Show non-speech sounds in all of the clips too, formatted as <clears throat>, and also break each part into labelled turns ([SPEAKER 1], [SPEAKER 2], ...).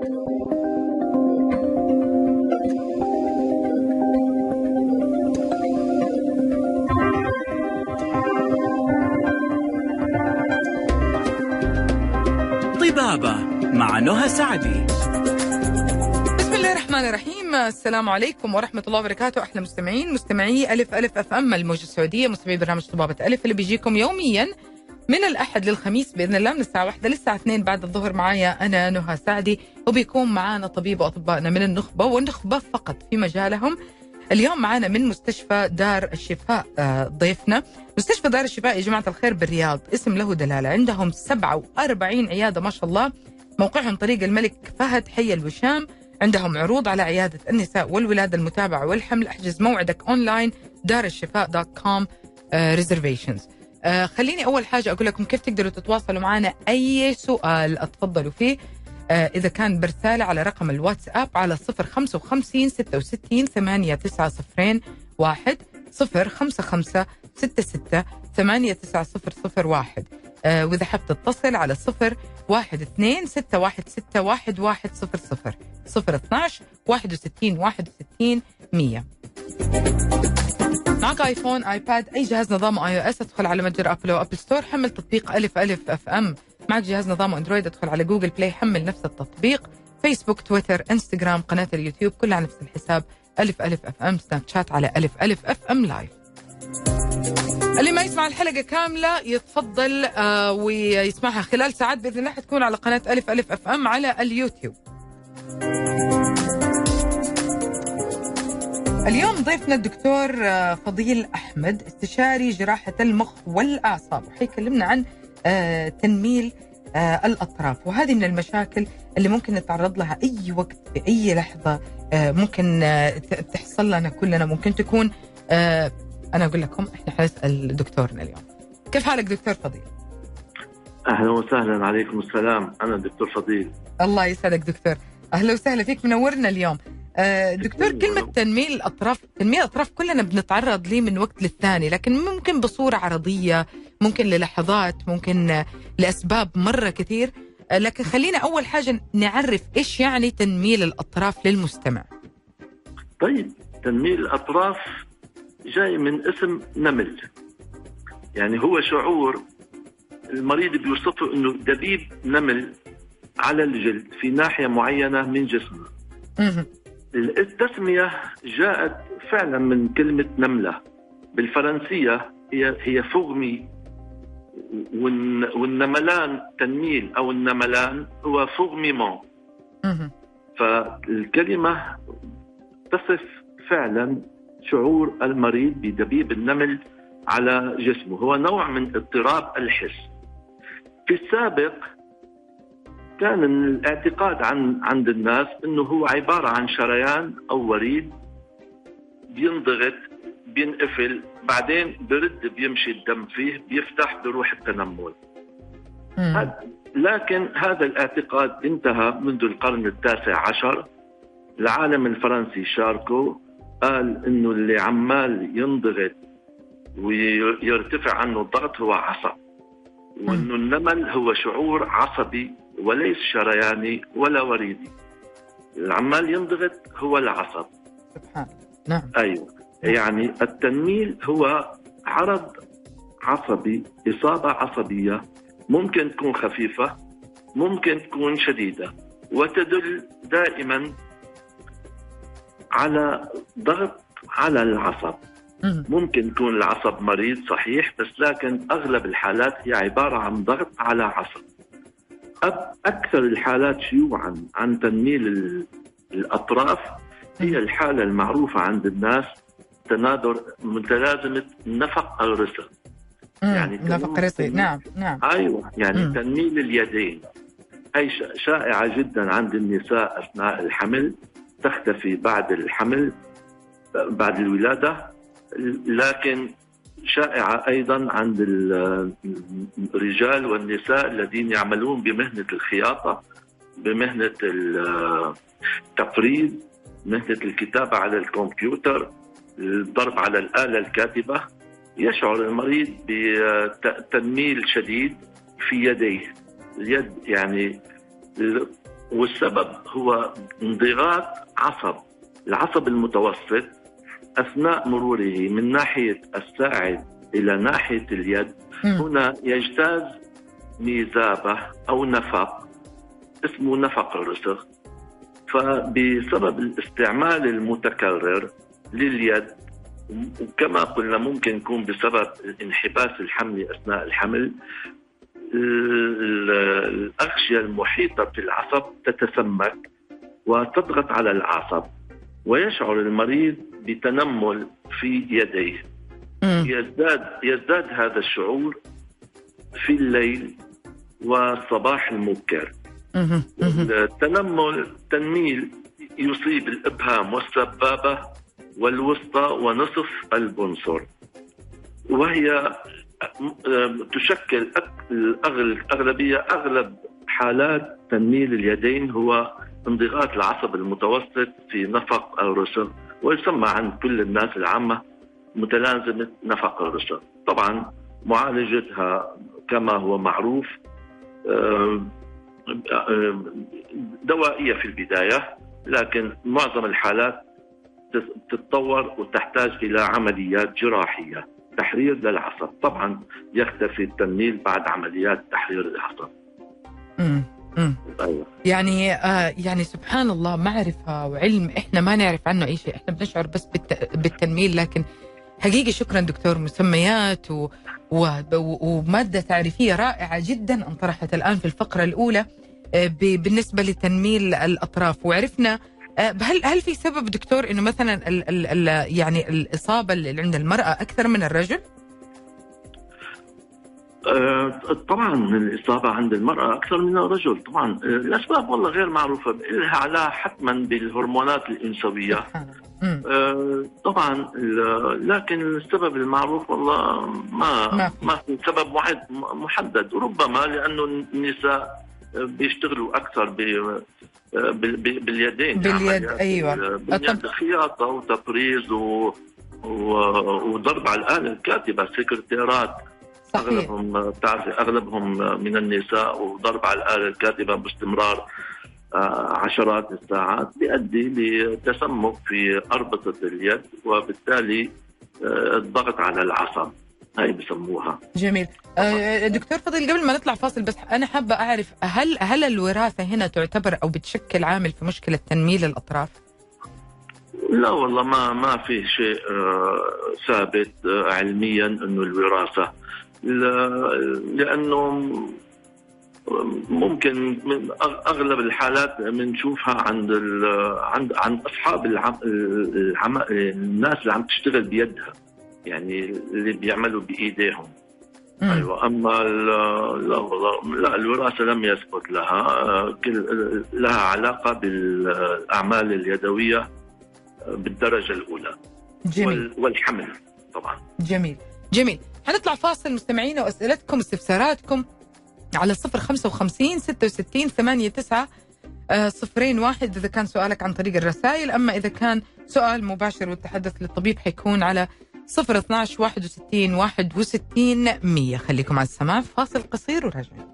[SPEAKER 1] طبابة مع نهى سعدي.
[SPEAKER 2] بسم الله الرحمن الرحيم. السلام عليكم ورحمة الله وبركاته. أحلى مستمعين مستمعي ألف ألف أف أم الموجة السعودية مستمعي برنامج طبابة ألف اللي بيجيكم يوميا من الأحد للخميس بإذن الله من الساعة واحدة للساعة اثنين بعد الظهر معايا أنا نهى سعدي وبيكون معانا طبيب وأطبائنا من النخبة والنخبة فقط في مجالهم. اليوم معانا من مستشفى دار الشفاء آه، ضيفنا. مستشفى دار الشفاء يا جماعة الخير بالرياض اسم له دلالة. عندهم 47 عيادة ما شاء الله. موقعهم طريق الملك فهد حي الوشام. عندهم عروض على عيادة النساء والولادة المتابعة والحمل. احجز موعدك اونلاين دار الشفاء dot com reservations خليني أول حاجة أقول لكم كيف تقدروا تتواصلوا معنا. أي سؤال أتفضلوا فيه آه، إذا كان برسالة على رقم الواتساب على 055 66 8901 1 055 66 8901 آه، وإذا حاب تتصل على 0 1 2 6 1 6 1 1 0 0 0 12 61 61 100 معك iPhone iPad أي جهاز نظام iOS ادخل على متجر ابل و Apple Store حمل تطبيق ألف ألف FM. معك جهاز نظام أندرويد ادخل على جوجل بلاي حمل نفس التطبيق. فيسبوك تويتر انستغرام قناة اليوتيوب كلها على نفس الحساب. ألف ألف FM سناب شات على ألف ألف FM live اللي ما يسمع الحلقة كاملة يتفضل آه ويسمعها خلال ساعات بإذن الله. حتكون على قناة ألف ألف FM على اليوتيوب. اليوم ضيفنا الدكتور آه، فضيل أحمد استشاري جراحة المخ والأعصاب وحيكلمنا عن آه، تنميل آه، الأطراف. وهذه من المشاكل اللي ممكن نتعرض لها أي وقت في أي لحظة آه، ممكن تحصل لنا كلنا ممكن تكون أنا أقول لكم إحنا حنسأل دكتورنا اليوم. كيف حالك دكتور فضيل؟
[SPEAKER 3] أهلا وسهلا عليكم السلام. أنا الدكتور فضيل.
[SPEAKER 2] الله يسعدك دكتور. أهلا وسهلا فيك منورنا اليوم. دكتور كلمة تنميل الأطراف تنميل الأطراف كلنا بنتعرض ليه من وقت للثاني لكن ممكن بصورة عرضية ممكن للحظات ممكن آه، لأسباب مرة كثير. آه، لكن خلينا أول حاجة نعرف إيش يعني تنميل الأطراف للمستمع.
[SPEAKER 3] طيب تنميل الأطراف جاي من اسم نمل. يعني هو شعور المريض بيوصفه إنه دبيب نمل على الجلد في ناحية معينة من جسمه.
[SPEAKER 2] مهم.
[SPEAKER 3] التسميه جاءت فعلا من كلمة نملة بالفرنسية هي هي فغمي والن- والنملان تنميل أو النملان هو فغميمون. فالكلمة تصف فعلا شعور المريض بدبيب النمل على جسمه هو نوع من اضطراب الحس في السابق كان الاعتقاد عن عند الناس إنه هو عبارة عن شريان أو وريد بينضغط بينقفل بعدين برد بيمشي الدم فيه بيفتح بروح التنمل. لكن هذا الاعتقاد انتهى منذ القرن التاسع عشر. العالم الفرنسي شاركو قال إنه اللي عمال ينضغط ويرتفع عنه الضغط هو عصب وإنه النمل هو شعور عصبي وليس شرياني ولا وريدي. العمال ينضغط هو العصب.
[SPEAKER 2] سبحان نعم.
[SPEAKER 3] أيوه. يعني التنميل هو عرض عصبي إصابة عصبية ممكن تكون خفيفة ممكن تكون شديدة وتدل دائما على ضغط على العصب. ممكن يكون العصب مريض صحيح بس لكن أغلب الحالات هي عبارة عن ضغط على عصب. أكثر الحالات شيوعا عن تنميل ال- الأطراف هي الحالة المعروفة عند الناس تنادر متلازمه نفق الرسل. يعني
[SPEAKER 2] نفق رزقي نعم نعم.
[SPEAKER 3] أيوه يعني
[SPEAKER 2] مم.
[SPEAKER 3] تنميل اليدين. هي شائعة جدا عند النساء أثناء الحمل تختفي بعد الحمل بعد الولادة لكن شائعة أيضا عند ال- الرجال والنساء الذين يعملون بمهنة الخياطة بمهنة ال- التفريد مهنة الكتابة على الكمبيوتر الضرب على الآلة الكاتبة. يشعر المريض بتنميل شديد في يديه. اليد يعني والسبب هو انضغاط عصب العصب المتوسط أثناء مروره من ناحية الساعد إلى ناحية اليد
[SPEAKER 2] مم.
[SPEAKER 3] هنا يجتاز ميزابه أو نفق اسمه نفق الرسغ فبسبب الاستعمال المتكرر لليد وكما قلنا ممكن يكون بسبب الانحباس الحملي أثناء الحمل ال- الأغشية المحيطة في العصب تتسمك وتضغط على العصب ويشعر المريض بتنمل في يديه.
[SPEAKER 2] مم.
[SPEAKER 3] يزداد يزداد هذا الشعور في الليل والصباح المبكر.
[SPEAKER 2] مم.
[SPEAKER 3] التنمل تنميل يصيب الإبهام والسبابة والوسطى ونصف البنصر. وهي تشكل أك- الأغل- الأغلبية أغلب حالات تنميل اليدين هو انضغاط العصب المتوسط في نفق الرسغ ويسمى عند كل الناس العامة متلازمة نفق الرسغ طبعا معالجتها كما هو معروف آه، آه، دوائية في البداية لكن معظم الحالات تت- تتطور وتحتاج إلى عمليات جراحية تحرير للعصب. طبعا يختفي التنميل بعد عمليات تحرير العصب.
[SPEAKER 2] مم.
[SPEAKER 3] أيوة.
[SPEAKER 2] يعني آه يعني سبحان الله معرفة وعلم إحنا ما نعرف عنه أي شيء إحنا بنشعر بس بالت... بالتنميل لكن حقيقي شكرا دكتور مسميات و... و... و... ومادة تعريفية رائعة جدا انطرحت الآن في الفقرة الأولى آه، ب... بالنسبة لتنميل الأطراف وعرفنا آه، هل هل في سبب دكتور إنه مثلا ال... ال... ال... يعني الإصابة اللي عند المرأة أكثر من الرجل؟
[SPEAKER 3] آه، طبعا الإصابة عند المرأة أكثر من الرجل طبعا آه، الأسباب والله غير معروفة لها علاقة حتما بالهرمونات. <laughs>
[SPEAKER 2] مم.
[SPEAKER 3] آه، طبعا لكن السبب المعروف والله ما
[SPEAKER 2] ما
[SPEAKER 3] ما في سبب واحد محدد ربما لأنه النساء بيشتغلوا أكثر ب بال- بال- باليدين
[SPEAKER 2] باليد،.
[SPEAKER 3] ال- باليد خياطة وتطريز و و- وضرب على الآلة الكاتبة سكرتيرات
[SPEAKER 2] صحيح.
[SPEAKER 3] أغلبهم بتعرفي أغلبهم من النساء وضرب على الآلة الكاتبة باستمرار آه، عشرات الساعات بيؤدي لتسمك في أربطة اليد وبالتالي آه، الضغط على العصب. هاي بسموها.
[SPEAKER 2] جميل. آه، دكتور فضل قبل ما نطلع فاصل بس أنا حابة أعرف هل هل الوراثة هنا تعتبر أو بتشكل عامل في مشكلة تنميل الأطراف؟
[SPEAKER 3] لا والله ما ما في شيء ثابت علميا إنه الوراثة لأنه ممكن أغلب الحالات بنشوفها عند ال- عند عند أصحاب العم العم الناس اللي عم تشتغل بيدها يعني اللي بيعملوا بإيديهم.
[SPEAKER 2] مم.
[SPEAKER 3] أيوه أما ال- لا والله لا الوراثة لم يثبت لها. كل لها علاقة بالأعمال اليدوية بالدرجة الأولى.
[SPEAKER 2] جميل.
[SPEAKER 3] وال- والحمل طبعا.
[SPEAKER 2] جميل. جميل. حنطلع فاصل مستمعينا وأسئلتكم استفساراتكم على صفر خمسة وخمسين ستة وستين ثمانية تسعة آه، صفرين واحد. إذا كان سؤالك عن طريق الرسائل أما إذا كان سؤال مباشر والتحدث للطبيب حيكون على صفر 12 61 61 100 خليكم على السماع فاصل قصير وراجعين.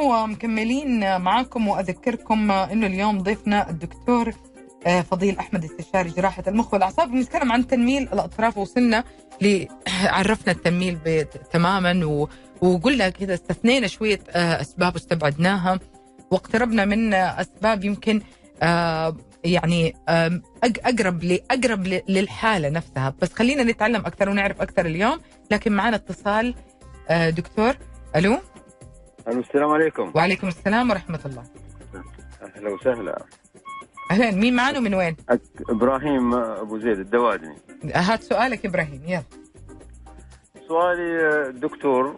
[SPEAKER 2] ومكملين معاكم وأذكركم إنه اليوم ضيفنا الدكتور آه، فضيل أحمد استشاري جراحة المخ والأعصاب. بنتكلم عن تنميل الأطراف. وصلنا <clears throat> عرفنا التنميل تماما. وقلنا كذا استثنينا شوية آه، أسباب واستبعدناها واقتربنا من أسباب يمكن آه، يعني أقرب ل- أقرب ل- للحالة نفسها. بس خلينا نتعلم أكثر ونعرف أكثر اليوم. لكن معنا اتصال دكتور.
[SPEAKER 4] ألو؟ السلام عليكم.
[SPEAKER 2] وعليكم السلام ورحمة الله.
[SPEAKER 4] أهلا وسهلا.
[SPEAKER 2] أهلا. مين معنا ومن وين؟
[SPEAKER 4] إبراهيم أبو زيد الدوادني.
[SPEAKER 2] هات سؤالك إبراهيم. يلا.
[SPEAKER 4] سؤالي دكتور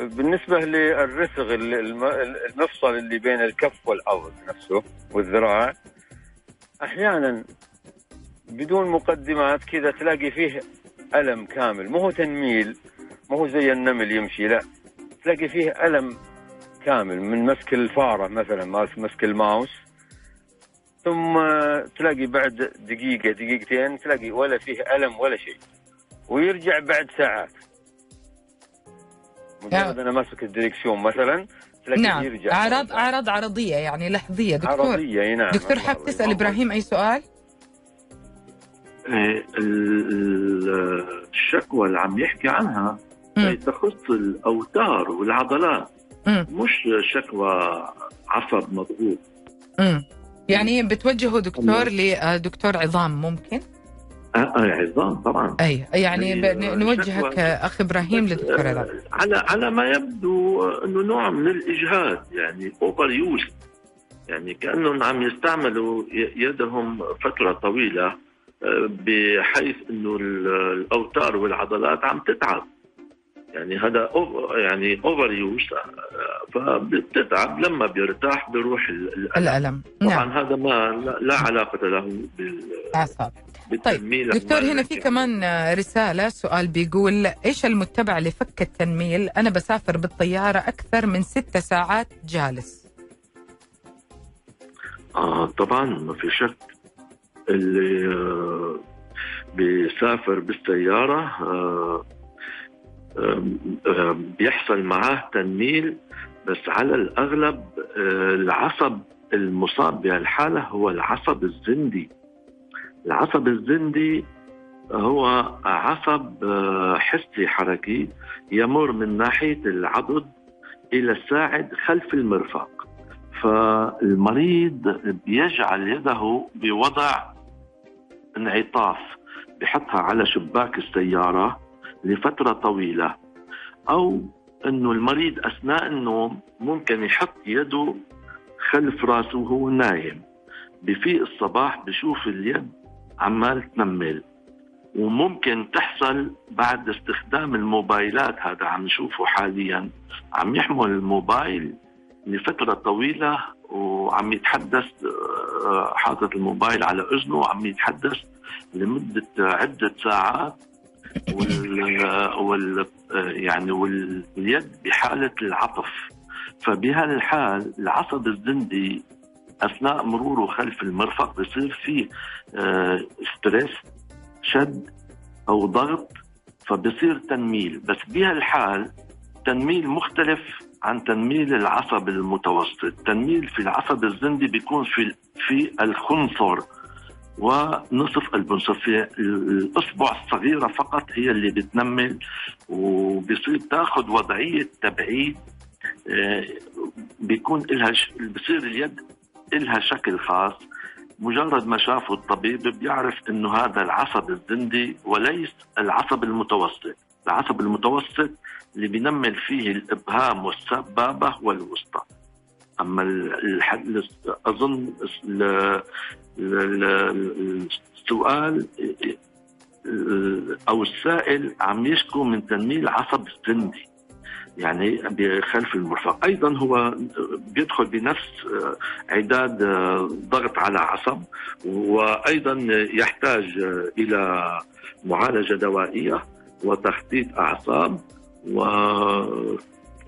[SPEAKER 4] بالنسبة للرسغ ال- الم- المفصل اللي بين الكف والعضد نفسه والذراع أحيانا بدون مقدمات كذا تلاقي فيه ألم كامل. مو هو تنميل مو هو زي النمل يمشي لا. تلاقي فيه ألم كامل من مسك الفارة مثلا ماس- مسك الماوس ثم تلاقي بعد دقيقة دقيقتين تلاقي ولا فيه ألم ولا شيء ويرجع بعد ساعات. مجرد أنا ماسك الدريكسيون مثلا تلاقي
[SPEAKER 2] نعم.
[SPEAKER 4] يرجع.
[SPEAKER 2] اعراض أعراض عرضية يعني لحظية. دكتور
[SPEAKER 4] عرضية أي نعم.
[SPEAKER 2] دكتور حاب تسأل إبراهيم أي سؤال؟
[SPEAKER 3] إيه، ال- ال- الشكوى اللي عم يحكي عنها
[SPEAKER 2] مم.
[SPEAKER 3] تخص الأوتار والعضلات.
[SPEAKER 2] مم.
[SPEAKER 3] مش شكوى عصب مضغوط.
[SPEAKER 2] يعني بتوجهوا دكتور لدكتور عظام ممكن؟
[SPEAKER 3] آه، آه، عظام طبعا. أي
[SPEAKER 2] يعني ن- نوجهك أخ
[SPEAKER 3] إبراهيم
[SPEAKER 2] لدكتور
[SPEAKER 3] آه،
[SPEAKER 2] عظام
[SPEAKER 3] على على ما يبدو إنه نوع من الإجهاد يعني overuse يعني كأنهم عم يستعملوا يدهم فترة طويلة آه، بحيث إنه ال- الأوتار والعضلات عم تتعب. يعني هذا يعني overuse فبتتعب لما بيرتاح بيروح ال- الألم.
[SPEAKER 2] الألم نعم
[SPEAKER 3] طبعا هذا ما لا, لا علاقة له بال
[SPEAKER 2] أعصاب
[SPEAKER 3] بالتنميل
[SPEAKER 2] دكتور هنا في. كمان رسالة سؤال بيقول إيش المتبع لفك التنميل؟ أنا بسافر بالطيارة أكثر من ست ساعات جالس
[SPEAKER 3] آه طبعا ما في شك اللي آه بيسافر بالسيارة آه آه بيحصل معاه تنميل بس على الأغلب آه العصب المصاب بهالحالة هو العصب الزندي. العصب الزندي هو عصب آه، حسي حركي يمر من ناحية العضد إلى الساعد خلف المرفق. فالمريض بيجعل يده بوضع انعطاف بحطها على شباك السيارة لفترة طويلة أو أنه المريض أثناء النوم ممكن يحط يده خلف راسه وهو نايم. بفيق الصباح بشوف اليد عمال تنمل. وممكن تحصل بعد استخدام الموبايلات هذا عم نشوفه حاليا عم يحمل الموبايل لفترة طويلة وعم يتحدث آه، حاطط الموبايل على أذنه وعم يتحدث لمدة عدة ساعات وال, وال يعني واليد بحالة العطف. فبهالحال العصب الزندي أثناء مروره خلف المرفق بصير فيه آه، ستريس شد أو ضغط فبصير تنميل. بس بهالحال تنميل مختلف عن تنميل العصب المتوسط. تنميل في العصب الزندي بيكون في في الخنصر. ونصف البنصف. في الاصبع الصغيرة فقط هي اللي بتنمل وبصير تاخذ وضعية تبعيد آه، بيكون لها ش... بصير اليد لها شكل خاص. مجرد ما شافه الطبيب بيعرف إنه هذا العصب الزندي وليس العصب المتوسط. العصب المتوسط اللي بينمل فيه الإبهام والسبابة والوسطى. أما ال- الح- أظن ال- ال- ال- السؤال أو السائل عم يشكو من تنميل عصب الزندي يعني بخلف المرفق. أيضا هو بيدخل بنفس عداد ضغط على عصب وأيضا يحتاج إلى معالجة دوائية وتخطيط أعصاب و...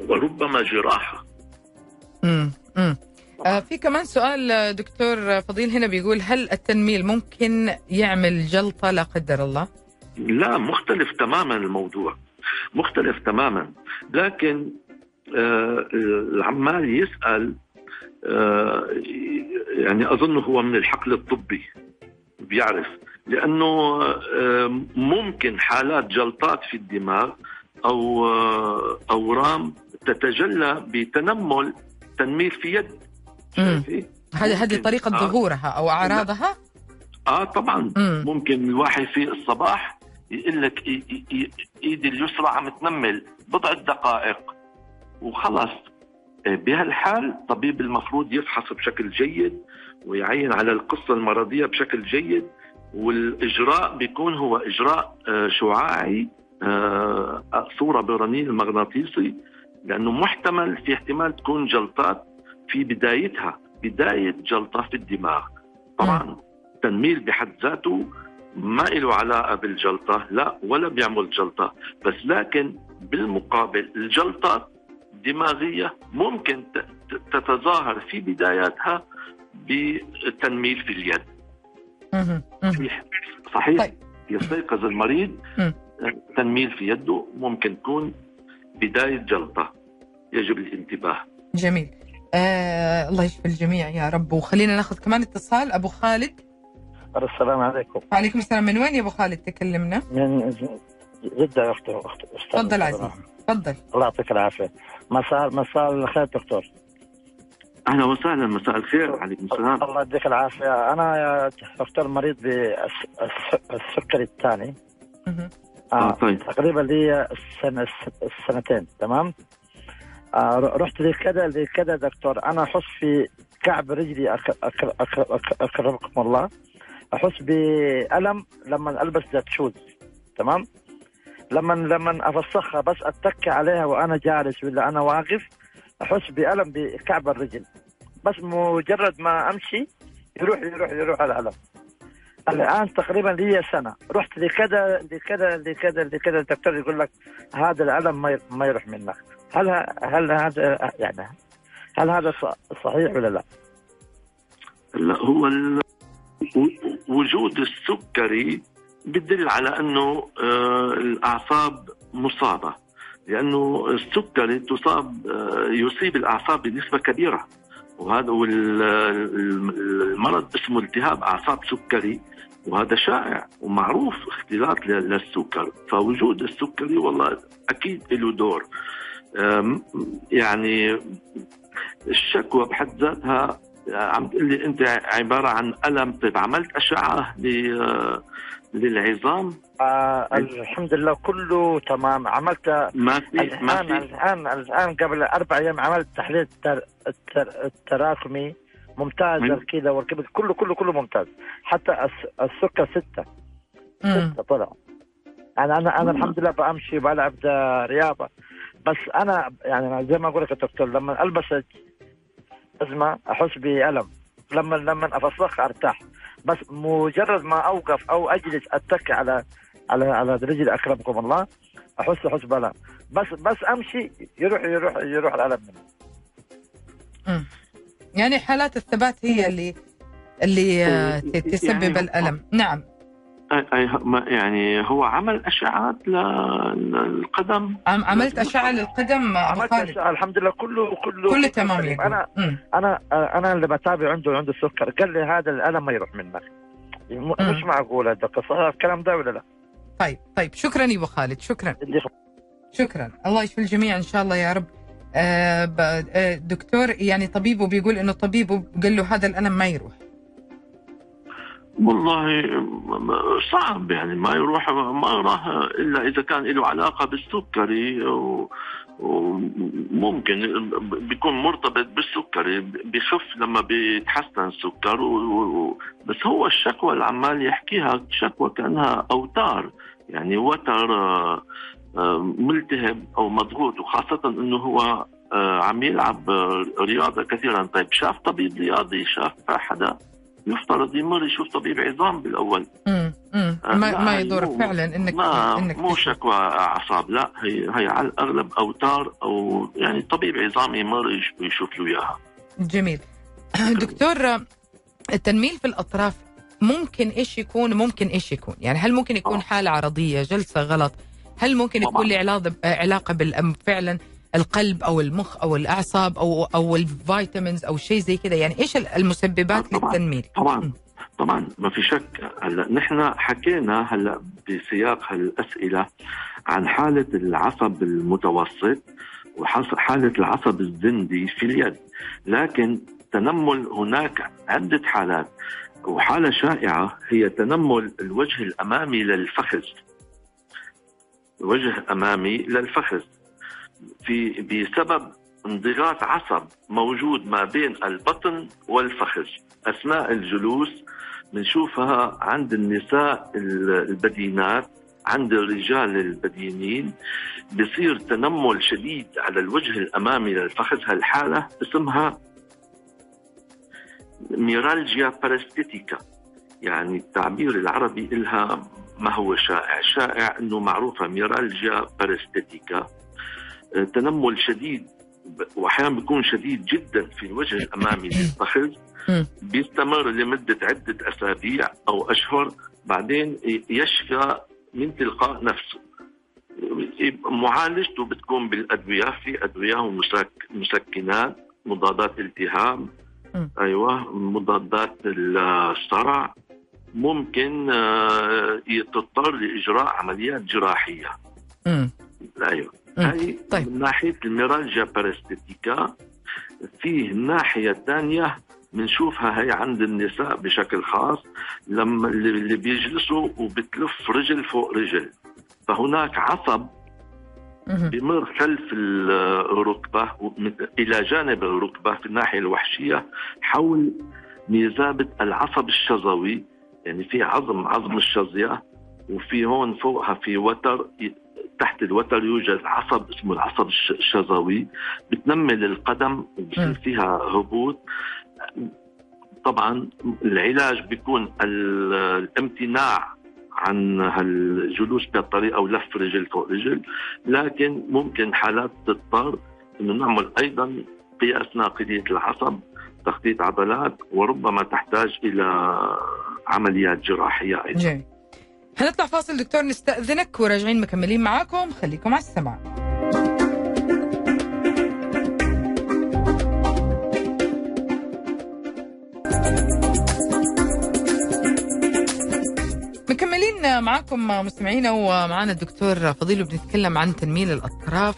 [SPEAKER 3] وربما جراحة.
[SPEAKER 2] امم في كمان سؤال آه، دكتور فضيل هنا بيقول هل التنميل ممكن يعمل جلطة؟ لا قدر الله؟
[SPEAKER 3] لا مختلف تماما الموضوع. مختلف تماما. لكن آه العمال يسأل آه يعني أظن هو من الحقل الطبي بيعرف. لأنه آه ممكن حالات جلطات في الدماغ أو آه أورام تتجلى بتنمل تنميل في يد
[SPEAKER 2] مم. هذه هذه. طريقة
[SPEAKER 3] آه.
[SPEAKER 2] ظهورها أو أعراضها؟
[SPEAKER 3] آه طبعا
[SPEAKER 2] امم
[SPEAKER 3] ممكن الواحد في الصباح يقول لك إيدي اليسرى عم تنمل بضع دقائق وخلص إيه، بهالحال الطبيب المفروض يفحص بشكل جيد ويعين على القصة المرضية بشكل جيد والإجراء بيكون هو إجراء آه، شعاعي آه، صورة برنين المغناطيسي لأنه محتمل في احتمال تكون جلطات في بدايتها بداية جلطة في الدماغ طبعا التنميل بحد ذاته ما له علاقة بالجلطة لا ولا بيعمل جلطة بس لكن بالمقابل الجلطات الدماغية ممكن تتظاهر في بداياتها بالتنميل في اليد. صحيح صحيح
[SPEAKER 2] طيب.
[SPEAKER 3] يستيقظ المريض
[SPEAKER 2] مم.
[SPEAKER 3] تنميل في يده ممكن تكون بداية جلطة يجب الانتباه.
[SPEAKER 2] جميل. آه الله يشفي الجميع يا رب. وخلينا ناخذ كمان اتصال. أبو خالد.
[SPEAKER 5] السلام عليكم.
[SPEAKER 2] وعليكم السلام. من وين يا أبو خالد؟ تكلمنا.
[SPEAKER 5] من جدة أخت أستاذ
[SPEAKER 2] تفضل. عزيزي. تفضل.
[SPEAKER 5] الله يعطيك العافية. مساء مساء الخير دكتور.
[SPEAKER 3] أهلا وسهلا. مساء الخير. عليكم السلام.
[SPEAKER 5] الله يديك العافية. أنا يا دكتور مريض بالسكري الثاني.
[SPEAKER 3] آه، طيب.
[SPEAKER 5] تقريبا لي السنة السنتين تمام؟ آه رحت لكذا لكذا دكتور. أنا أحس في كعب رجلي أكرمكم الله. أحس بألم لما ألبس ذات شوز تمام؟ لما لما أفسخها بس أتك عليها وأنا جالس ولا أنا واقف أحس بألم بكعب الرجل. بس مجرد ما أمشي يروح يروح يروح الألم. الآن تقريبا لي سنة. رحت لكذا لكذا لكذا لكذا الدكتور يقول لك هذا الألم ما ما يروح منك. هل هل هذا يعني هل هذا صحيح ولا لا؟
[SPEAKER 3] لا هو ال... وجود السكري بدل على أنه آه، الأعصاب مصابة. لأنه السكري تصاب آه، يصيب الأعصاب بنسبة كبيرة. وهذا وال- ال- المرض اسمه التهاب أعصاب سكري وهذا شائع ومعروف اختلاط للسكر. فوجود السكري والله أكيد له دور. يعني الشكوى بحد ذاتها عم تقول لي أنت عبارة عن ألم طيب عملت أشعة للعظام؟
[SPEAKER 5] آه الحمد لله كله تمام. عملت
[SPEAKER 3] ما في ما
[SPEAKER 5] الان
[SPEAKER 3] في؟
[SPEAKER 5] الان الآن قبل أربع أيام عملت تحليل التر... التر... التراكمي. ممتاز. الكلى والكبد. كله كله كله ممتاز. حتى الس... السكر ستة.
[SPEAKER 2] مم.
[SPEAKER 5] ستة طلع. أنا أنا أنا الحمد لله بمشي بلعب رياضة. بس أنا يعني أنا زي ما أقول لك يا دكتور لما ألبس أزمة أحس بألم. لما لما أفسخ أرتاح. بس مجرد ما أوقف أو أجلس أتك على على على رجلي أكرمكم الله احس أحس بالم بس بس أمشي يروح يروح يروح الألم مني.
[SPEAKER 2] يعني حالات الثبات هي اللي اللي آه، ت- تسبب
[SPEAKER 3] يعني-
[SPEAKER 2] الألم. نعم.
[SPEAKER 3] يعني هو عمل اشعات للقدم.
[SPEAKER 2] عم عملت أشعة للقدم
[SPEAKER 5] عملت أشعة، الحمد لله كله كله
[SPEAKER 2] كله تمام
[SPEAKER 5] أنا
[SPEAKER 2] مم.
[SPEAKER 5] أنا أنا اللي بتابع عنده عنده السكر قال لي هذا الألم ما يروح منك. م-. مش معقول صحيح الكلام ده ولا لا؟
[SPEAKER 2] طيب طيب. شكرا يا أبو خالد. شكرا. شكرا. الله يشفي الجميع إن شاء الله يا رب. آه آه، دكتور يعني طبيبه بيقول إنه طبيبه قال له هذا الألم ما يروح.
[SPEAKER 3] والله صعب يعني ما يروح ما راح إلا إذا كان له علاقة بالسكري وممكن بيكون مرتبط بالسكري بخف لما بيتحسن السكر و- بس هو الشكوى اللي عمال يحكيها شكوى كأنها أوتار. يعني وتر آه، آه، ملتهب أو مضغوط وخاصة إنه هو آه، عم يلعب رياضة كثيرا طيب شاف طبيب رياضي شاف حدا يفترض يمر يشوف طبيب عظام بالأول
[SPEAKER 2] مم. مم.
[SPEAKER 3] آه،
[SPEAKER 2] ما, يضر فعلا انك
[SPEAKER 3] ما
[SPEAKER 2] إنك
[SPEAKER 3] مو. شكوى أعصاب لا هي هي على الأغلب أوتار أو يعني طبيب عظام يمر يش- يشوف له إياها
[SPEAKER 2] جميل دكتور التنميل في الأطراف ممكن إيش يكون ممكن إيش يكون يعني هل ممكن يكون
[SPEAKER 3] آه.
[SPEAKER 2] حالة عرضية جلسة غلط هل ممكن. يكون له علاقه علاقة بالأم فعلا القلب أو المخ أو الأعصاب أو أو الفيتامينز أو شيء زي كذا يعني إيش المسببات
[SPEAKER 3] طبعاً.
[SPEAKER 2] للتنميل؟
[SPEAKER 3] طبعا طبعا. ما في شك. هلا نحن حكينا هلا بسياق هالأسئلة عن حالة العصب المتوسط وحاله العصب الزندي في اليد. لكن تنمل هناك عدة حالات وحالة شائعة هي تنمل الوجه الأمامي للفخذ. وجه امامي للفخذ. في بسبب انضغاط عصب موجود ما بين البطن والفخذ. أثناء الجلوس بنشوفها عند النساء البدينات عند الرجال البدينين. بصير تنمل شديد على الوجه الأمامي للفخذ. هالحالة اسمها meralgia paresthetica. يعني التعبير العربي إلها ما هو شائع. شائع أنه معروفة meralgia paresthetica. تنمل شديد واحيانا بيكون شديد جدا في الوجه الامامي
[SPEAKER 2] مم.
[SPEAKER 3] بيستمر لمدة عدة أسابيع أو أشهر بعدين يشفى من تلقاء نفسه معالجته بتكون بالأدوية في أدوية ومسكنات مضادات التهاب. أيوه مضادات الصرع ممكن آه، تضطر لإجراء عمليات جراحية.
[SPEAKER 2] أيوه
[SPEAKER 3] هاي
[SPEAKER 2] طيب.
[SPEAKER 3] من ناحية الميرالجيا بارستيتيكا فيه الناحيه الثانية بنشوفها هي عند النساء بشكل خاص لما اللي بيجلسوا وبتلف رجل فوق رجل فهناك عصب. بمر خلف الركبة إلى جانب الركبة في الناحية الوحشية حول ميزابة العصب الشظوي يعني في عظم عظم الشظية وفي هون فوقها في وتر تحت الوتر يوجد عصب اسمه العصب الش- الشظوي بتنمل القدم. وبصير فيها هبوط. طبعا العلاج بيكون ال- الامتناع عن هالجلوس بهالطريقة ولف رجل فوق رجل لكن ممكن حالات تضطر إنه نعمل أيضا قياس ناقلية العصب تخطيط عضلات وربما تحتاج إلى عمليات جراحية أيضا.
[SPEAKER 2] جميل. هنطلع فاصل دكتور نستأذنك وراجعين مكملين معاكم. خليكم على السمع مكملين معاكم مستمعينا ومعنا الدكتور فضيل وبنتكلم عن تنميل الأطراف.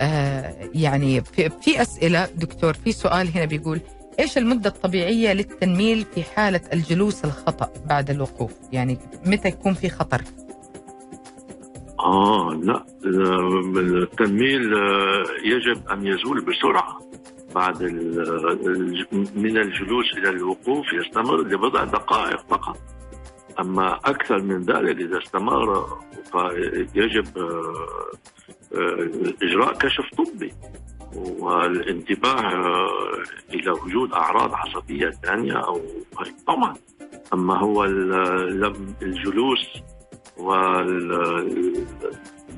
[SPEAKER 2] آه يعني في, في أسئلة دكتور في سؤال هنا بيقول إيش المدة الطبيعية للتنميل في حالة الجلوس الخطأ بعد الوقوف؟ يعني متى يكون في خطر؟
[SPEAKER 3] آه لا التنميل آه، يجب أن يزول بسرعة بعد الج- من الجلوس إلى الوقوف يستمر لبضع دقائق فقط أما أكثر من ذلك إذا استمر فيجب آه، آه، إجراء كشف طبي والانتباه آه، إلى وجود أعراض عصبية ثانية أو طبعا أما هو الجلوس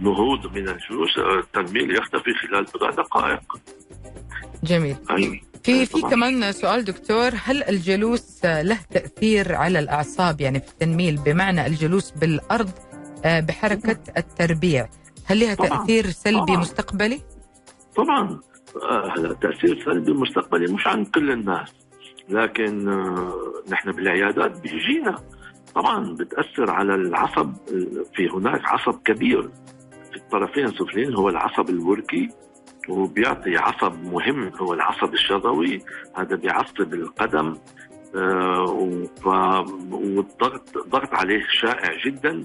[SPEAKER 3] والنهوض من الجلوس التنميل يختفي خلال بضع دقائق
[SPEAKER 2] جميل
[SPEAKER 3] أي
[SPEAKER 2] في في. كمان سؤال دكتور هل الجلوس له تأثير على الأعصاب يعني في التنميل بمعنى الجلوس بالأرض آه، بحركة التربيع هل لها
[SPEAKER 3] طبعاً.
[SPEAKER 2] تأثير سلبي
[SPEAKER 3] طبعاً.
[SPEAKER 2] مستقبلي؟
[SPEAKER 3] طبعا آه، هلا تأثير سلبي مستقبلي مش عن كل الناس. لكن آه، نحن بالعيادات بيجينا. طبعا بتأثر على العصب في هناك عصب كبير في الطرفين السفليين هو العصب الوركي وبيعطي عصب مهم هو العصب الشظوي. هذا بيعصب القدم آه، والضغط ضغط عليه شائع جدا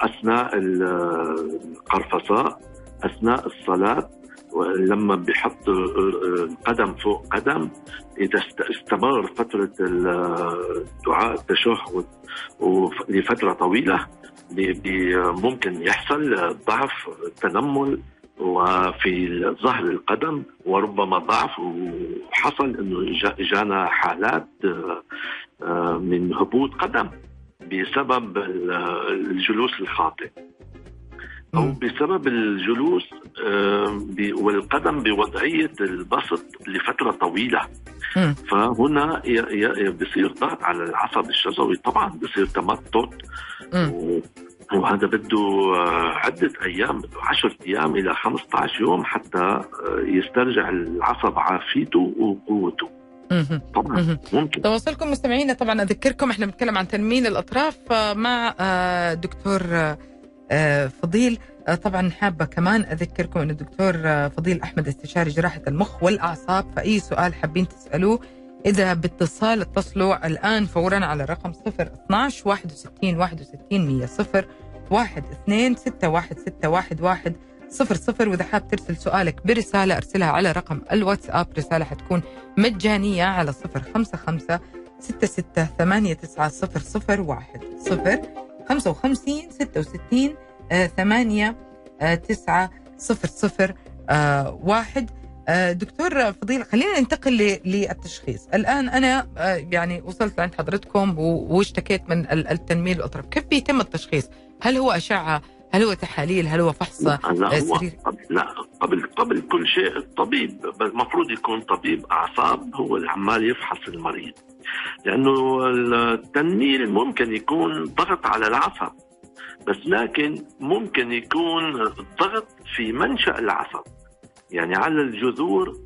[SPEAKER 3] أثناء القرفصاء أثناء الصلاة. لما بيحط قدم فوق قدم إذا است- استمر فترة الدعاء التشهد وف- لفترة طويلة ممكن يحصل ضعف تنمل وفي ظهر القدم وربما ضعف وحصل إنه جا- جانا حالات آه، آه، من هبوط قدم بسبب ال- الجلوس الخاطئ. أو
[SPEAKER 2] مم.
[SPEAKER 3] بسبب الجلوس والقدم بوضعية البسط لفترة طويلة
[SPEAKER 2] مم.
[SPEAKER 3] فهنا بصير ضغط على العصب الشظوي طبعا بصير تمطط وهذا بده آه، عدة أيام بده 10 أيام إلى 15 يوم حتى آه، يسترجع العصب عافيته وقوته. طبعا
[SPEAKER 2] مم.
[SPEAKER 3] ممكن
[SPEAKER 2] تواصلكم مستمعينا طبعا أذكركم إحنا بنتكلم عن تنميل الأطراف آه، مع دكتور فضيل. آه، طبعا حابة كمان أذكركم إن الدكتور آه، فضيل أحمد استشاري جراحة المخ والأعصاب فأي سؤال حابين تسألوه إذا باتصال اتصلوا الآن فورا على رقم 012 61 61 100 0 1 2 6 1 6 1 1 صفر صفر. وإذا حاب ترسل سؤالك برسالة أرسلها على رقم الواتساب رسالة حتكون مجانية على صفر خمسة خمسة ستة ستة ثمانية تسعة صفر صفر واحد صفر. خمسة وخمسين ستة وستين آه، ثمانية آه، تسعة صفر صفر آه، واحد. آه، دكتور فضيل خلينا ننتقل للتشخيص. الآن أنا آه، يعني وصلت عند حضرتكم واشتكيت من ال- التنميل الأطراف. كيف بيتم التشخيص؟ هل هو أشعة؟ هل هو تحاليل؟ هل هو فحص؟
[SPEAKER 3] لا
[SPEAKER 2] آه،
[SPEAKER 3] هو لا قبل قبل كل شيء الطبيب المفروض يكون طبيب أعصاب هو اللي عمال يفحص المريض. لأنه التنميل ممكن يكون ضغط على العصب بس لكن ممكن يكون الضغط في منشأ العصب يعني على الجذور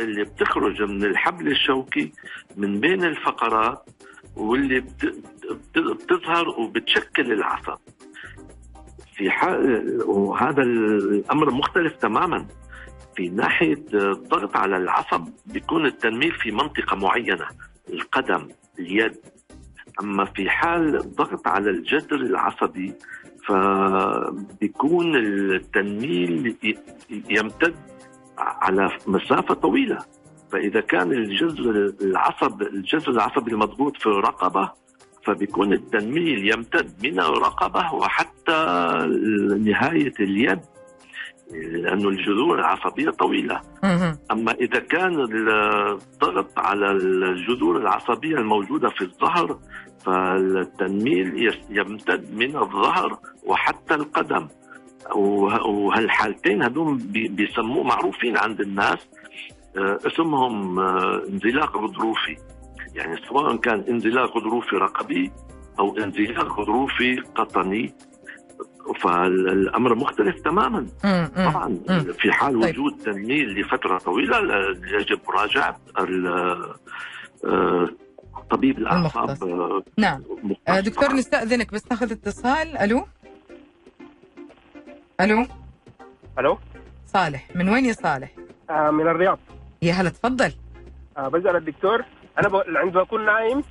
[SPEAKER 3] اللي بتخرج من الحبل الشوكي من بين الفقرات واللي بتظهر وبتشكل العصب في حال وهذا الأمر مختلف تماما. في ناحية الضغط على العصب بيكون التنميل في منطقة معينة. القدم اليد. أما في حال الضغط على الجذر العصبي فبيكون التنميل يمتد على مسافة طويلة. فإذا كان الجذر العصب الجذر العصبي المضغوط في الرقبه فبيكون التنميل يمتد من الرقبه وحتى نهاية اليد. لأنه الجذور العصبية طويلة. أما إذا كان الضغط على الجذور العصبية الموجودة في الظهر فالتنميل يمتد من الظهر وحتى القدم. وهالحالتين هدول بيسموه معروفين عند الناس آه، اسمهم آه، انزلاق غضروفي. يعني سواء كان انزلاق غضروفي رقبي أو انزلاق غضروفي قطني فالأمر مختلف تماما. طبعا في حال طيب. وجود تنميل لفترة طويلة يجب مراجعة آه، طبيب الأعصاب
[SPEAKER 2] نعم. دكتور نستأذنك بس ناخذ اتصال. ألو؟ ألو؟
[SPEAKER 6] ألو؟
[SPEAKER 2] صالح. من وين يا صالح؟
[SPEAKER 6] آه من الرياض.
[SPEAKER 2] يا هلا تفضل.
[SPEAKER 6] آه بسأل الدكتور. أنا ب... عندما أكون نايم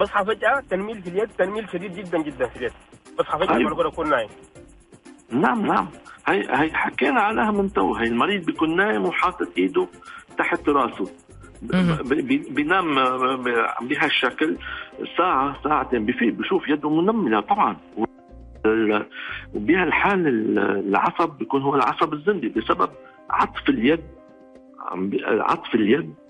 [SPEAKER 6] بصحى فجأة تنميل في اليد تنميل شديد جدا جدا في اليد. بصحى فجاه أيوة. بقول اكون نايم.
[SPEAKER 3] نعم نعم. هي هي حكينا عليها من تو. هي المريض بيكون نايم وحاطط إيده تحت راسه. بينام بهالشكل ساعة ساعتين. بفيق بشوف يده منملة طبعا. وبهالحال العصب بيكون هو العصب الزندي بسبب عطف اليد. عطف اليد. آه،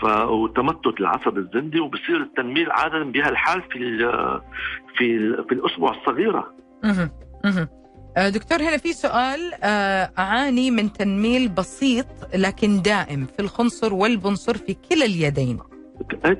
[SPEAKER 3] ف وتمتت العصب الزندي وبصير التنميل عادة بهالحال في ال في ال في الاصبع الصغيرة.
[SPEAKER 2] آه، دكتور هنا في سؤال آه، أعاني من تنميل بسيط لكن دائم في الخنصر والبنصر في كلا اليدين.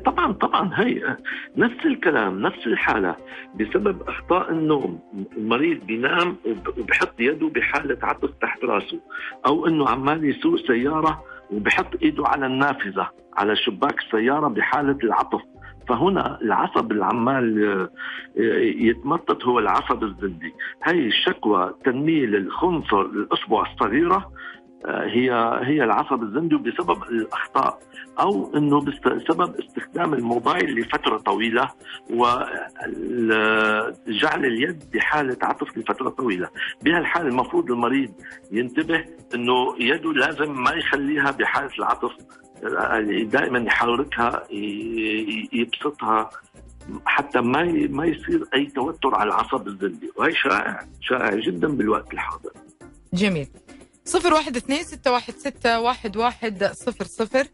[SPEAKER 3] طبعا طبعا هي نفس الكلام نفس الحالة بسبب أخطاء النوم المريض بينام وبحط يده بحالة عطس تحت راسه أو أنه عمال يسوق سيارة وبحط إيده على النافذة على شباك السيارة بحالة العطف. فهنا العصب العمال آه، يتمطط هو العصب الزندي هي الشكوى تنميل الخنصر الأصبع الصغيرة هي هي العصب الزندي بسبب الأخطاء أو إنه بسبب استخدام الموبايل لفترة طويلة وجعل اليد بحالة عطف لفترة طويلة، بهالحاله المفروض المريض ينتبه إنه يده لازم ما يخليها بحالة العطف يعني دائما يحركها يبسطها حتى ما ما يصير أي توتر على العصب الزندي وهي شائع شائع جدا بالوقت الحاضر.
[SPEAKER 2] جميل. صفر واحد اثنين ستة واحد ستة واحد واحد صفر صفر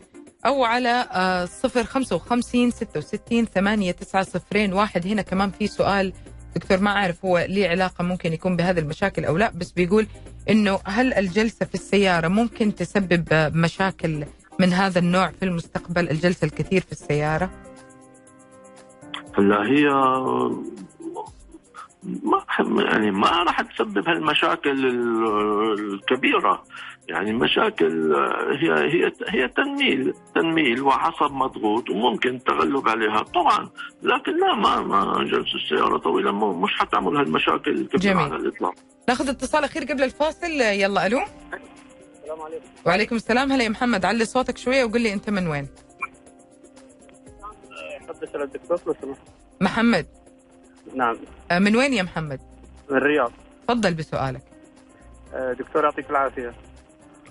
[SPEAKER 2] أو على آه، صفر خمسة وخمسين ستة وستين ثمانية تسعة صفرين واحد هنا كمان في سؤال دكتور ما أعرف هو ليه علاقة ممكن يكون بهذه المشاكل أو لا بس بيقول إنه هل الجلسة في السيارة ممكن تسبب مشاكل من هذا النوع في المستقبل الجلسة الكثير في السيارة؟
[SPEAKER 3] هلا هي ما يعني ما راح تسبب هالمشاكل الكبيرة. يعني مشاكل هي هي هي تنميل تنميل وعصب مضغوط وممكن التغلب عليها. طبعا لكن لا ما ما جلسه السيارة طويلة مش حتعمل هالمشاكل الكبيرة جميل. على الإطلاق.
[SPEAKER 2] ناخذ اتصال أخير قبل الفاصل. يلا ألو.
[SPEAKER 6] السلام عليكم.
[SPEAKER 2] وعليكم السلام. هلا يا محمد علي صوتك شوية وقول لي أنت من وين. محمد.
[SPEAKER 6] نعم.
[SPEAKER 2] آه، من وين يا محمد؟
[SPEAKER 6] من الرياض.
[SPEAKER 2] تفضل بسؤالك.
[SPEAKER 6] آه، دكتور يعطيك العافية.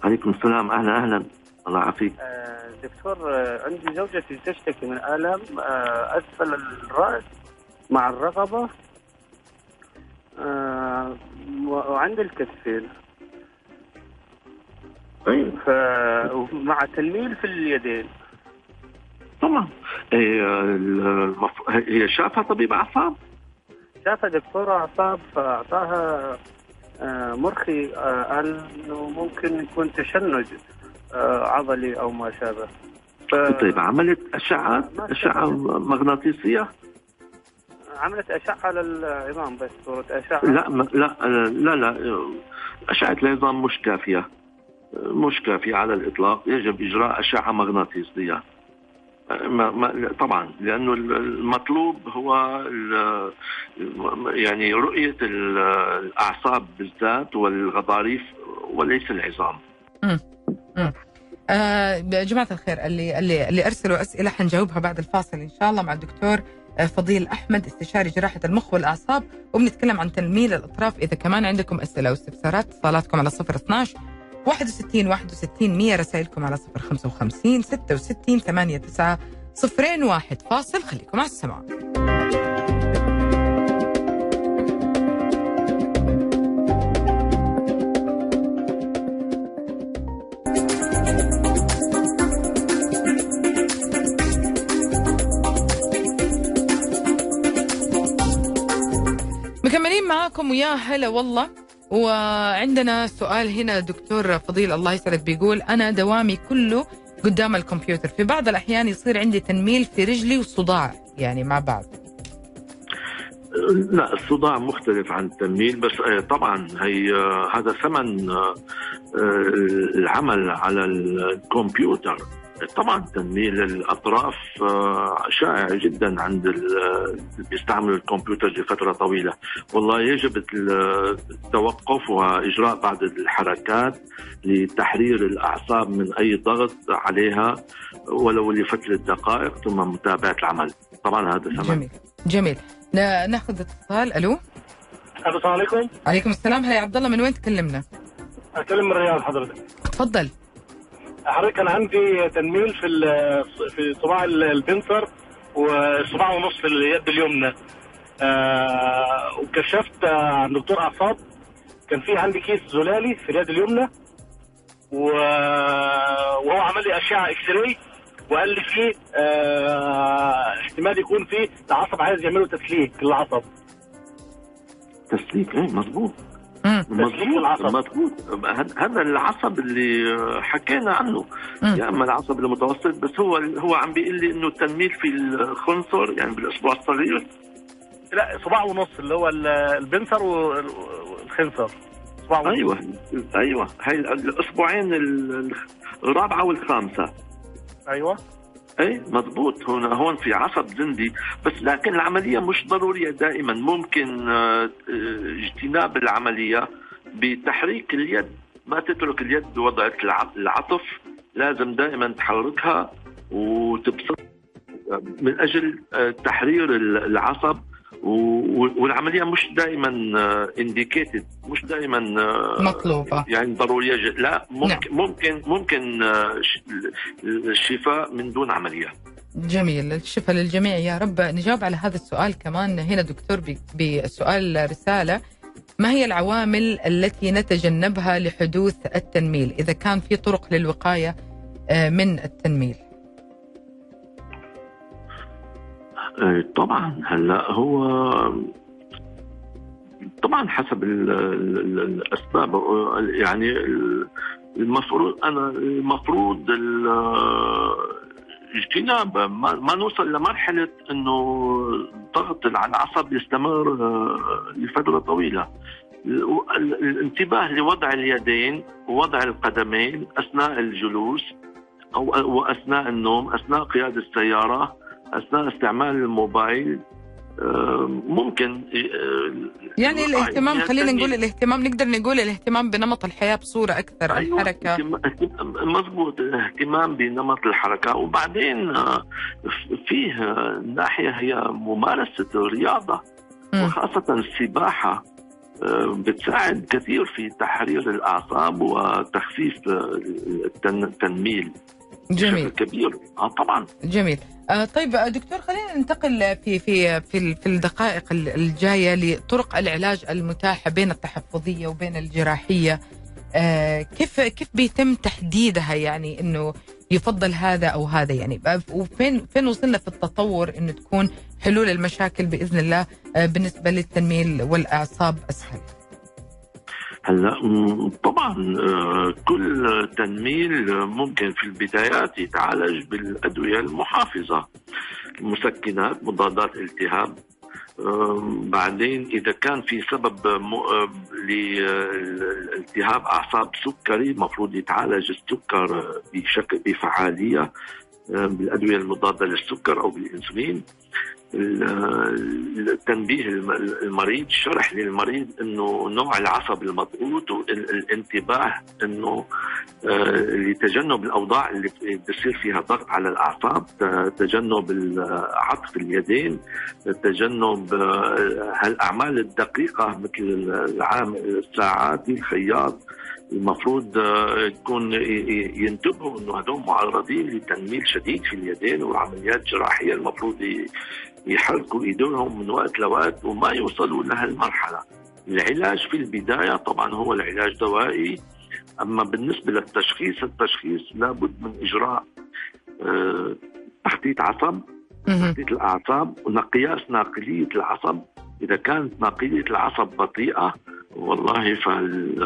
[SPEAKER 3] عليكم السلام. أهلا أهلا. الله يعافيك.
[SPEAKER 6] آه، دكتور عندي زوجتي تشتكي من آلام أسفل الرأس مع الرقبة وعند الكتفين.
[SPEAKER 3] طيب.
[SPEAKER 6] مع تنميل في اليدين.
[SPEAKER 3] طبعا هي شافها طبيب أعصاب؟
[SPEAKER 6] شافها دكتور اعصاب فاعطاها
[SPEAKER 7] آه، مرخي آه، قال إنه ممكن يكون تشنج آه، عضلي أو ما شابه. ف-
[SPEAKER 3] طيب عملت أشعة؟ أشعة مغناطيسية؟
[SPEAKER 7] عملت أشعة للعظام بس صورة أشعة.
[SPEAKER 3] لا لا لا لا أشعة العظام مش كافية. مش كافية على الإطلاق يجب إجراء أشعة مغناطيسية. ما ما طبعا لأنه المطلوب هو يعني رؤية ال- الأعصاب بالذات والغضاريف وليس العظام.
[SPEAKER 2] آه يا جماعة الخير اللي اللي اللي أرسلوا أسئلة حنجاوبها بعد الفاصل إن شاء الله مع الدكتور آه، فضيل أحمد استشاري جراحة المخ والأعصاب وبنتكلم عن تنميل الأطراف. إذا كمان عندكم أسئلة أو استفسارات اتصالاتكم على 012 61 61 100 رسائلكم على 055 66 89 صفرين واحد فاصل. خليكم على السماع. مكملين معاكم. ويا هلا والله. وعندنا سؤال هنا دكتور فضيل الله يسعدك بيقول أنا دوامي كله قدام الكمبيوتر. في بعض الأحيان يصير عندي تنميل في رجلي وصداع يعني مع بعض
[SPEAKER 3] لا الصداع مختلف عن التنميل بس آه، طبعا هي آه، هذا ثمن آه، العمل على الكمبيوتر. طبعا تنميل الاطراف آه، شائع جدا عند ال- اللي بيستعملوا الكمبيوتر لفترة طويلة. والله يجب ال- التوقف واجراء بعض الحركات لتحرير الأعصاب من أي ضغط عليها ولو لفتره دقائق ثم متابعة العمل. طبعا هذا ثمن.
[SPEAKER 2] جميل. جميل. نا- ناخذ اتصال. ألو؟
[SPEAKER 6] السلام عليكم.
[SPEAKER 2] عليكم السلام. هلا يا عبد الله من وين تكلمنا؟
[SPEAKER 6] اتكلم من الرياض حضرتك.
[SPEAKER 2] تفضل.
[SPEAKER 6] حضرتك كان عندي تنميل في في صباع ال- البنصر وصباع ونص في اليد اليمنى. آه وكشفت آه، عن دكتور أعصاب. كان في عندي كيس زلالي في اليد اليمنى. وهو عمل لي أشعة X-ray وقال لي فيه آه احتمال يكون فيه العصب عايز يعملوا تسليك للعصب.
[SPEAKER 3] تسليك؟ إيه مضبوط
[SPEAKER 2] مم.
[SPEAKER 3] مضبوط
[SPEAKER 6] العصب.
[SPEAKER 3] مضبوط هذا- العصب اللي حكينا عنه. يا أما العصب المتوسط بس هو هو عم بيقول لي إنه التنميل في الخنصر يعني بالاصبع الصغير.
[SPEAKER 6] لا صباع ونص اللي هو ال- البنسر وال- والخنصر. صباع ونص.
[SPEAKER 3] أيوه أيوه. هاي الاصبعين ال- الرابعة والخامسة.
[SPEAKER 6] أيوه.
[SPEAKER 3] اي مضبوط. هون هون في عصب زندي. بس لكن العملية مش ضرورية دائما. ممكن آه، آه، اجتناب العملية بتحريك اليد. ما تترك اليد بوضع الع- العطف. لازم دائما تحركها وتبسط. من أجل آه، تحرير ال- العصب. والعملية مش دائما انديكيتد مش دائما
[SPEAKER 2] مطلوبة.
[SPEAKER 3] يعني ضرورية ج- لا ممكن ممكن ممكن آه، الشفاء من دون عملية.
[SPEAKER 2] جميل. الشفاء للجميع. يا رب نجاوب على هذا السؤال كمان. هنا دكتور بسؤال رسالة. ما هي العوامل التي نتجنبها لحدوث التنميل؟ إذا كان في طرق للوقاية آه، من التنميل.
[SPEAKER 3] طبعا. هلأ هو طبعا حسب ال ال الأسباب. آه، يعني ال- المفروض أنا المفروض ال- اجتناب ما, نوصل لمرحله إنه الضغط على العصب يستمر آه، لفترة طويلة. ال- ال- الانتباه لوضع اليدين ووضع القدمين أثناء الجلوس أو وأثناء النوم أثناء قيادة السيارة أثناء استعمال الموبايل آه، ممكن آه،
[SPEAKER 2] يعني الاهتمام خلينا. نقول الاهتمام نقدر نقول الاهتمام بنمط الحياة بصورة أكثر
[SPEAKER 3] أيوة، اهتم- مضبوط اهتمام بنمط الحركة وبعدين آه، فيه ناحية هي
[SPEAKER 2] ممارسة
[SPEAKER 3] الرياضة. وخاصة السباحة بتساعد كثير في تحرير الأعصاب وتخفيف التن- التنميل
[SPEAKER 2] جميل.
[SPEAKER 3] كبير. آه طبعا.
[SPEAKER 2] جميل. آه طيب دكتور خلينا ننتقل في في في في الدقائق ال- الجاية لطرق العلاج المتاحة بين التحفظية وبين الجراحية. آه كيف كيف بيتم تحديدها؟ يعني إنه يفضل هذا أو هذا؟ يعني آه، وفين فين وصلنا في التطور إنه تكون حلول المشاكل بإذن الله؟ آه بالنسبة للتنميل والأعصاب أسهل.
[SPEAKER 3] هلا طبعا آه، كل تنميل ممكن في البدايات يتعالج بالأدوية المحافظة مسكنات مضادات التهاب. آم، بعدين إذا كان في سبب آه، لالتهاب أعصاب سكري المفروض يتعالج السكر آه، بشكل بفعالية آه، بالأدوية المضادة للسكر أو بالإنسولين. ال- التنبيه الم- المريض شرح للمريض إنه نوع العصب المضغوط والانتباه إنه آه، لتجنب الأوضاع اللي بتصير فيها ضغط على الأعصاب تجنب عطف اليدين تجنب آه، هالأعمال الدقيقة مثل العام الساعات الخياط. المفروض آه، يكون ينتبهوا إنه هذول معرضين لتنميل شديد في اليدين وعمليات جراحية المفروض يحركوا إيديهم من وقت لوقت وما يوصلوا لهالمرحله. العلاج في البداية طبعا هو العلاج دوائي أما بالنسبة للتشخيص التشخيص لابد من إجراء آه، تخطيط عصب. تخطيط الأعصاب وقياس ناقلية العصب إذا كانت ناقلية العصب بطيئة والله فال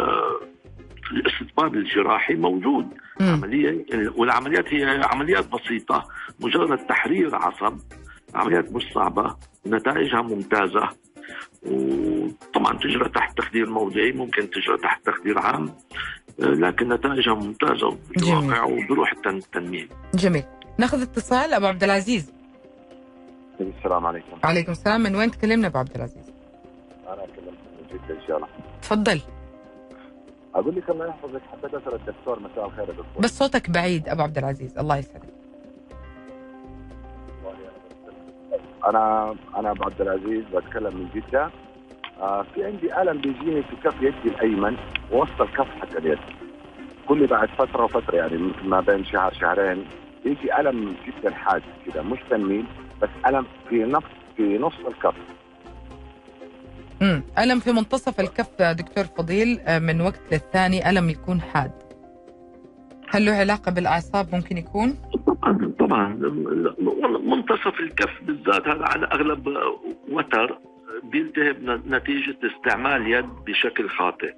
[SPEAKER 3] الاستطباب الجراحي موجود. عملية والعمليات هي عمليات بسيطة مجرد تحرير عصب عمليات مش صعبة نتائجها ممتازة. وطبعا تجرى تحت تخدير موضعي ممكن تجرى تحت تخدير عام لكن نتائجها ممتازة بالواقع وبروح التن- التنميل
[SPEAKER 2] جميل. ناخذ اتصال أبو عبد العزيز.
[SPEAKER 8] السلام عليكم.
[SPEAKER 2] عليكم السلام. من وين تكلمنا أبو عبد العزيز؟
[SPEAKER 8] أنا كلمت من جدة إن شاء الله.
[SPEAKER 2] تفضل.
[SPEAKER 8] أقول لك الله يحفظك حبيت اسال الدكتور. مساء الخير يا دكتور.
[SPEAKER 2] بس صوتك بعيد أبو عبد العزيز. الله يسعدك
[SPEAKER 8] أنا أنا ابو عبد العزيز بتكلم من جدة. آه في عندي الم بيجيني في كف يدي الأيمن وسط الكف حق اليد. كل بعد فترة وفترة يعني ما بين شهر شهرين يجي ألم جدا حاد كذا مش تنميل بس ألم في نص في نص الكف.
[SPEAKER 2] امم ألم في منتصف الكف دكتور فضيل آه، من وقت للثاني ألم يكون حاد. هل له علاقة بالأعصاب ممكن يكون؟
[SPEAKER 3] طبعا طبعا. منتصف الكف بالذات هذا على أغلب وتر بيلتهب نتيجه استعمال يد بشكل خاطئ.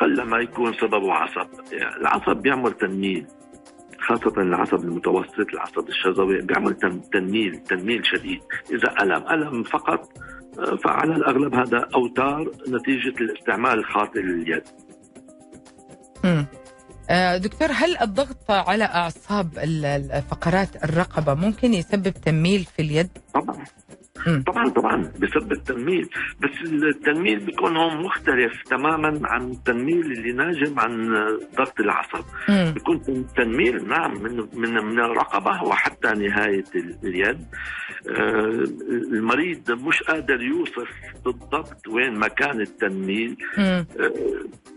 [SPEAKER 3] قلما يكون سببه عصب. العصب بيعمل تنميل خاصة العصب المتوسط العصب الشظوي بيعمل تن- تنميل تنميل شديد. إذا ألم ألم فقط فعلى الأغلب هذا أوتار نتيجة الاستعمال الخاطئ لليد.
[SPEAKER 2] دكتور هل الضغط على أعصاب فقرات الرقبة ممكن يسبب تنميل في اليد
[SPEAKER 3] طبعا. طبعا طبعا بسبب التنميل بس التنميل بيكون هون مختلف تماما عن التنميل اللي ناجم عن ضغط العصب
[SPEAKER 2] مم.
[SPEAKER 3] بيكون تنميل نعم من من من الرقبة وحتى نهاية ال- اليد آه، المريض مش قادر يوصف بالضبط وين مكان التنميل. آه،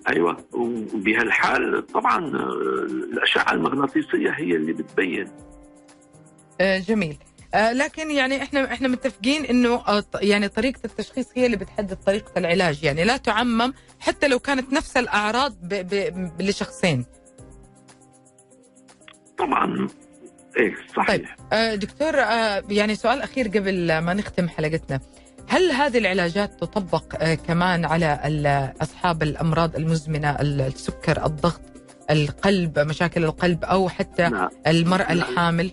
[SPEAKER 3] أيوه. وبهالحال طبعا آه، الأشعة المغناطيسية هي اللي بتبين.
[SPEAKER 2] آه، جميل. آه، لكن يعني إحنا إحنا متفقين إنه آه، يعني طريقة التشخيص هي اللي بتحدد طريقة العلاج. يعني لا تعمم حتى لو كانت نفس الأعراض ب ب لشخصين.
[SPEAKER 3] طبعا. إيه صحيح.
[SPEAKER 2] آه، دكتور يعني سؤال أخير قبل ما نختم حلقتنا. هل هذه العلاجات تطبق آه، كمان على أصحاب الأمراض المزمنة ال- السكر الضغط القلب مشاكل القلب أو حتى
[SPEAKER 3] لا.
[SPEAKER 2] المرأة
[SPEAKER 3] لا.
[SPEAKER 2] الحامل؟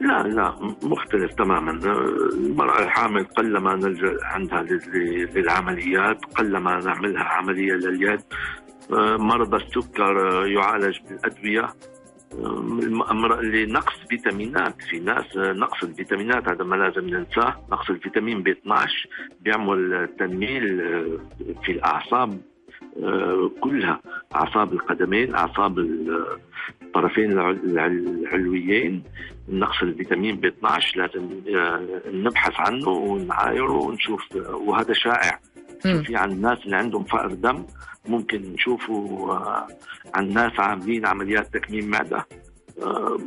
[SPEAKER 3] لا لا مختلف تماما. المرأة الحامل قلما نلجأ عندها لل- للعمليات قلما نعملها عملية لليد. مرضى السكر يعالج بالأدوية. لنقص فيتامينات في ناس نقص الفيتامينات هذا ما لازم ننساه نقص الفيتامين بي 12 بيعمل تنميل في الأعصاب كلها أعصاب القدمين أعصاب الطرفين العل- العل- العلويين نقص الفيتامين B 12 لازم آه، نبحث عنه ونعايره ونشوف وهذا شائع. في عن الناس اللي عندهم فقر دم ممكن نشوفه آه، عن ناس عاملين عمليات تكميم معدة. آه،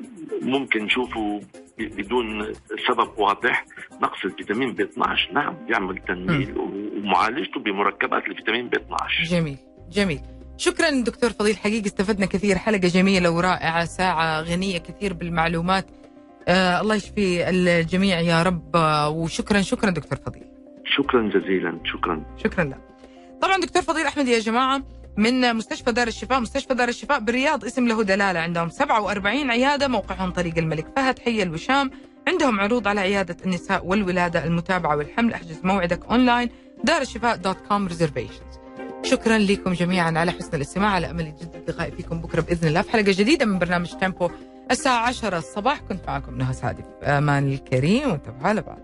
[SPEAKER 3] ممكن نشوفه بدون سبب واضح. نقص الفيتامين B 12 نعم بيعمل تنميل ومعالجته بمركبات الفيتامين B 12
[SPEAKER 2] جميل جميل. شكرا دكتور فضيل حقيقي استفدنا كثير. حلقة جميلة ورائعة ساعة غنية كثير بالمعلومات. آه الله يشفي الجميع يا رب. آه، وشكرا شكرا دكتور فضيل.
[SPEAKER 3] شكرا جزيلا شكرا.
[SPEAKER 2] شكرا لك. طبعا دكتور فضيل أحمد يا جماعة من مستشفى دار الشفاء مستشفى دار الشفاء بالرياض اسم له دلالة عندهم. 47 عيادة موقعهم طريق الملك فهد حي الوشام. عندهم عروض على عيادة النساء والولادة المتابعة والحمل. احجز موعدك أونلاين دار الشفاء dot com reservations شكرا لكم جميعا على حسن الاستماع. على أمل يتجدد لقائي فيكم بكرة بإذن الله في حلقة جديدة من برنامج Tempo. الساعة 10 الصباح كنت معكم نهى سعدي في أمان الكريم وانتبهوا على بعض.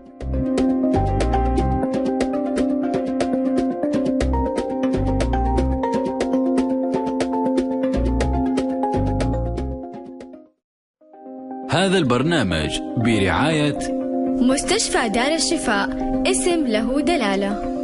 [SPEAKER 1] هذا البرنامج برعاية
[SPEAKER 9] مستشفى دار الشفاء اسم له دلالة.